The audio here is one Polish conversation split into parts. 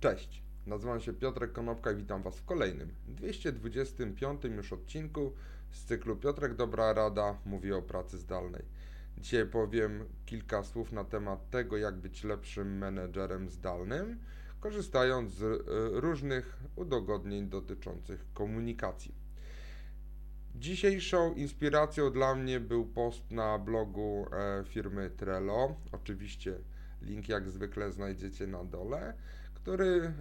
Cześć, nazywam się Piotrek Konopka i witam Was w kolejnym, 225 już odcinku z cyklu Piotrek Dobra Rada mówi o pracy zdalnej. Dzisiaj powiem kilka słów na temat tego, jak być lepszym menedżerem zdalnym, korzystając z e, różnych udogodnień dotyczących komunikacji. Dzisiejszą inspiracją dla mnie był post na blogu e, firmy Trello. Oczywiście link jak zwykle znajdziecie na dole który, e,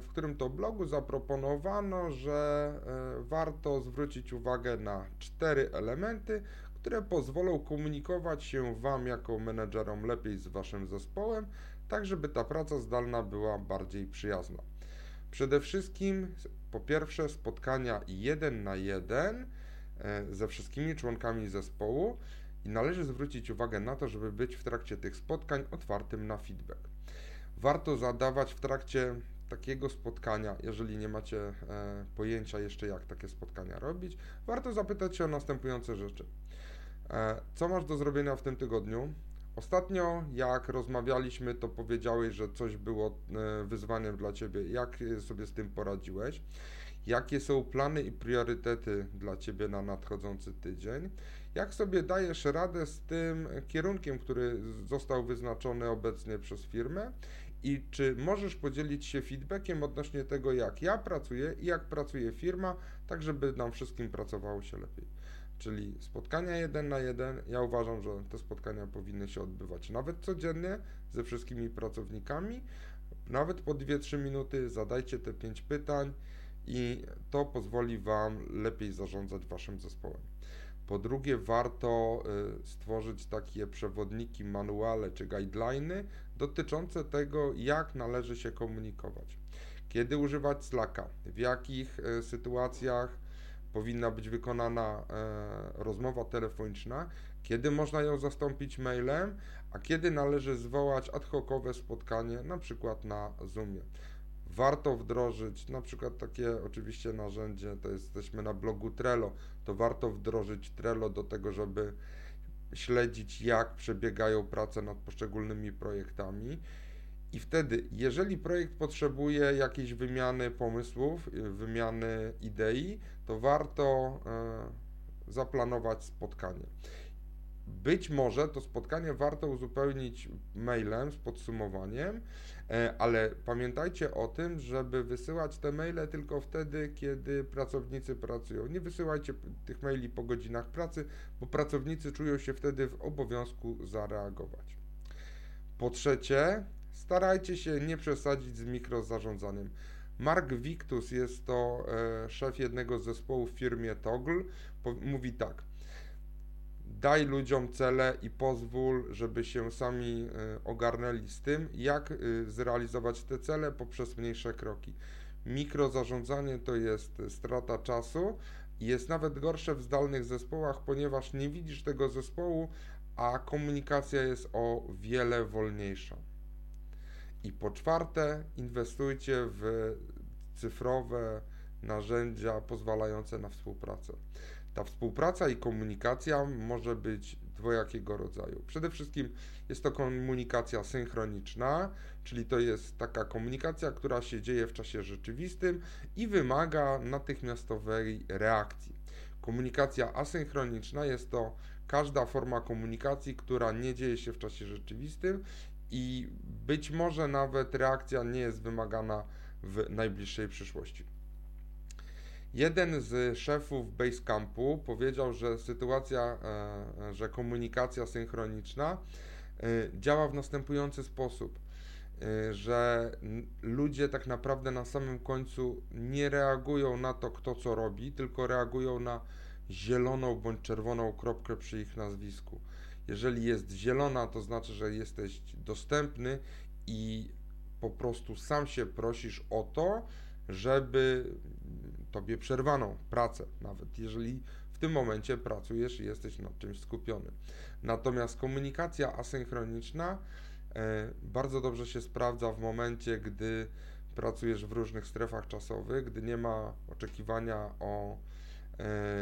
w którym to blogu zaproponowano, że e, warto zwrócić uwagę na cztery elementy, które pozwolą komunikować się Wam jako menedżerom lepiej z Waszym zespołem, tak żeby ta praca zdalna była bardziej przyjazna. Przede wszystkim, po pierwsze, spotkania jeden na jeden e, ze wszystkimi członkami zespołu i należy zwrócić uwagę na to, żeby być w trakcie tych spotkań otwartym na feedback warto zadawać w trakcie takiego spotkania, jeżeli nie macie e, pojęcia jeszcze jak takie spotkania robić, warto zapytać się o następujące rzeczy. E, co masz do zrobienia w tym tygodniu? Ostatnio, jak rozmawialiśmy, to powiedziałeś, że coś było e, wyzwaniem dla ciebie. Jak sobie z tym poradziłeś? Jakie są plany i priorytety dla ciebie na nadchodzący tydzień? Jak sobie dajesz radę z tym kierunkiem, który został wyznaczony obecnie przez firmę? I czy możesz podzielić się feedbackiem odnośnie tego, jak ja pracuję i jak pracuje firma, tak żeby nam wszystkim pracowało się lepiej. Czyli spotkania jeden na jeden. Ja uważam, że te spotkania powinny się odbywać nawet codziennie ze wszystkimi pracownikami. Nawet po 2-3 minuty zadajcie te 5 pytań i to pozwoli Wam lepiej zarządzać Waszym zespołem. Po drugie, warto y, stworzyć takie przewodniki, manuale czy guideliny dotyczące tego, jak należy się komunikować. Kiedy używać Slacka, w jakich y, sytuacjach powinna być wykonana y, rozmowa telefoniczna, kiedy można ją zastąpić mailem, a kiedy należy zwołać ad hocowe spotkanie, na przykład na Zoomie? Warto wdrożyć na przykład takie oczywiście narzędzie, to jesteśmy na blogu Trello, to warto wdrożyć Trello do tego, żeby śledzić jak przebiegają prace nad poszczególnymi projektami. I wtedy, jeżeli projekt potrzebuje jakiejś wymiany pomysłów, wymiany idei, to warto e, zaplanować spotkanie. Być może to spotkanie warto uzupełnić mailem z podsumowaniem, e, ale pamiętajcie o tym, żeby wysyłać te maile tylko wtedy, kiedy pracownicy pracują. Nie wysyłajcie tych maili po godzinach pracy, bo pracownicy czują się wtedy w obowiązku zareagować. Po trzecie, starajcie się nie przesadzić z mikrozarządzaniem. Mark Victus jest to e, szef jednego z zespołów w firmie Toggle. Mówi tak daj ludziom cele i pozwól, żeby się sami e, ogarnęli z tym, jak e, zrealizować te cele poprzez mniejsze kroki. Mikrozarządzanie to jest strata czasu i jest nawet gorsze w zdalnych zespołach, ponieważ nie widzisz tego zespołu, a komunikacja jest o wiele wolniejsza. I po czwarte, inwestujcie w cyfrowe narzędzia pozwalające na współpracę. Ta współpraca i komunikacja może być dwojakiego rodzaju. Przede wszystkim jest to komunikacja synchroniczna, czyli to jest taka komunikacja, która się dzieje w czasie rzeczywistym i wymaga natychmiastowej reakcji. Komunikacja asynchroniczna jest to każda forma komunikacji, która nie dzieje się w czasie rzeczywistym i być może nawet reakcja nie jest wymagana w najbliższej przyszłości. Jeden z szefów Basecampu powiedział, że sytuacja, e, że komunikacja synchroniczna e, działa w następujący sposób, e, że ludzie tak naprawdę na samym końcu nie reagują na to, kto co robi, tylko reagują na zieloną bądź czerwoną kropkę przy ich nazwisku. Jeżeli jest zielona, to znaczy, że jesteś dostępny i po prostu sam się prosisz o to, żeby tobie przerwano pracę, nawet jeżeli w tym momencie pracujesz i jesteś nad czymś skupiony. Natomiast komunikacja asynchroniczna e, bardzo dobrze się sprawdza w momencie, gdy pracujesz w różnych strefach czasowych, gdy nie ma oczekiwania o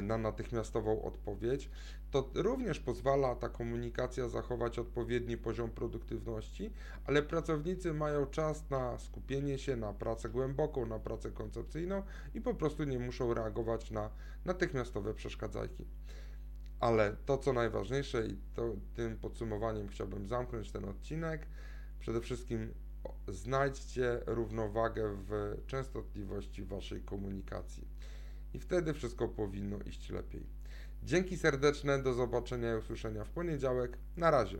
na natychmiastową odpowiedź, to również pozwala ta komunikacja zachować odpowiedni poziom produktywności, ale pracownicy mają czas na skupienie się na pracę głęboką, na pracę koncepcyjną i po prostu nie muszą reagować na natychmiastowe przeszkadzajki. Ale to, co najważniejsze, i to, tym podsumowaniem chciałbym zamknąć ten odcinek, przede wszystkim znajdźcie równowagę w częstotliwości waszej komunikacji. I wtedy wszystko powinno iść lepiej. Dzięki serdeczne, do zobaczenia i usłyszenia w poniedziałek. Na razie.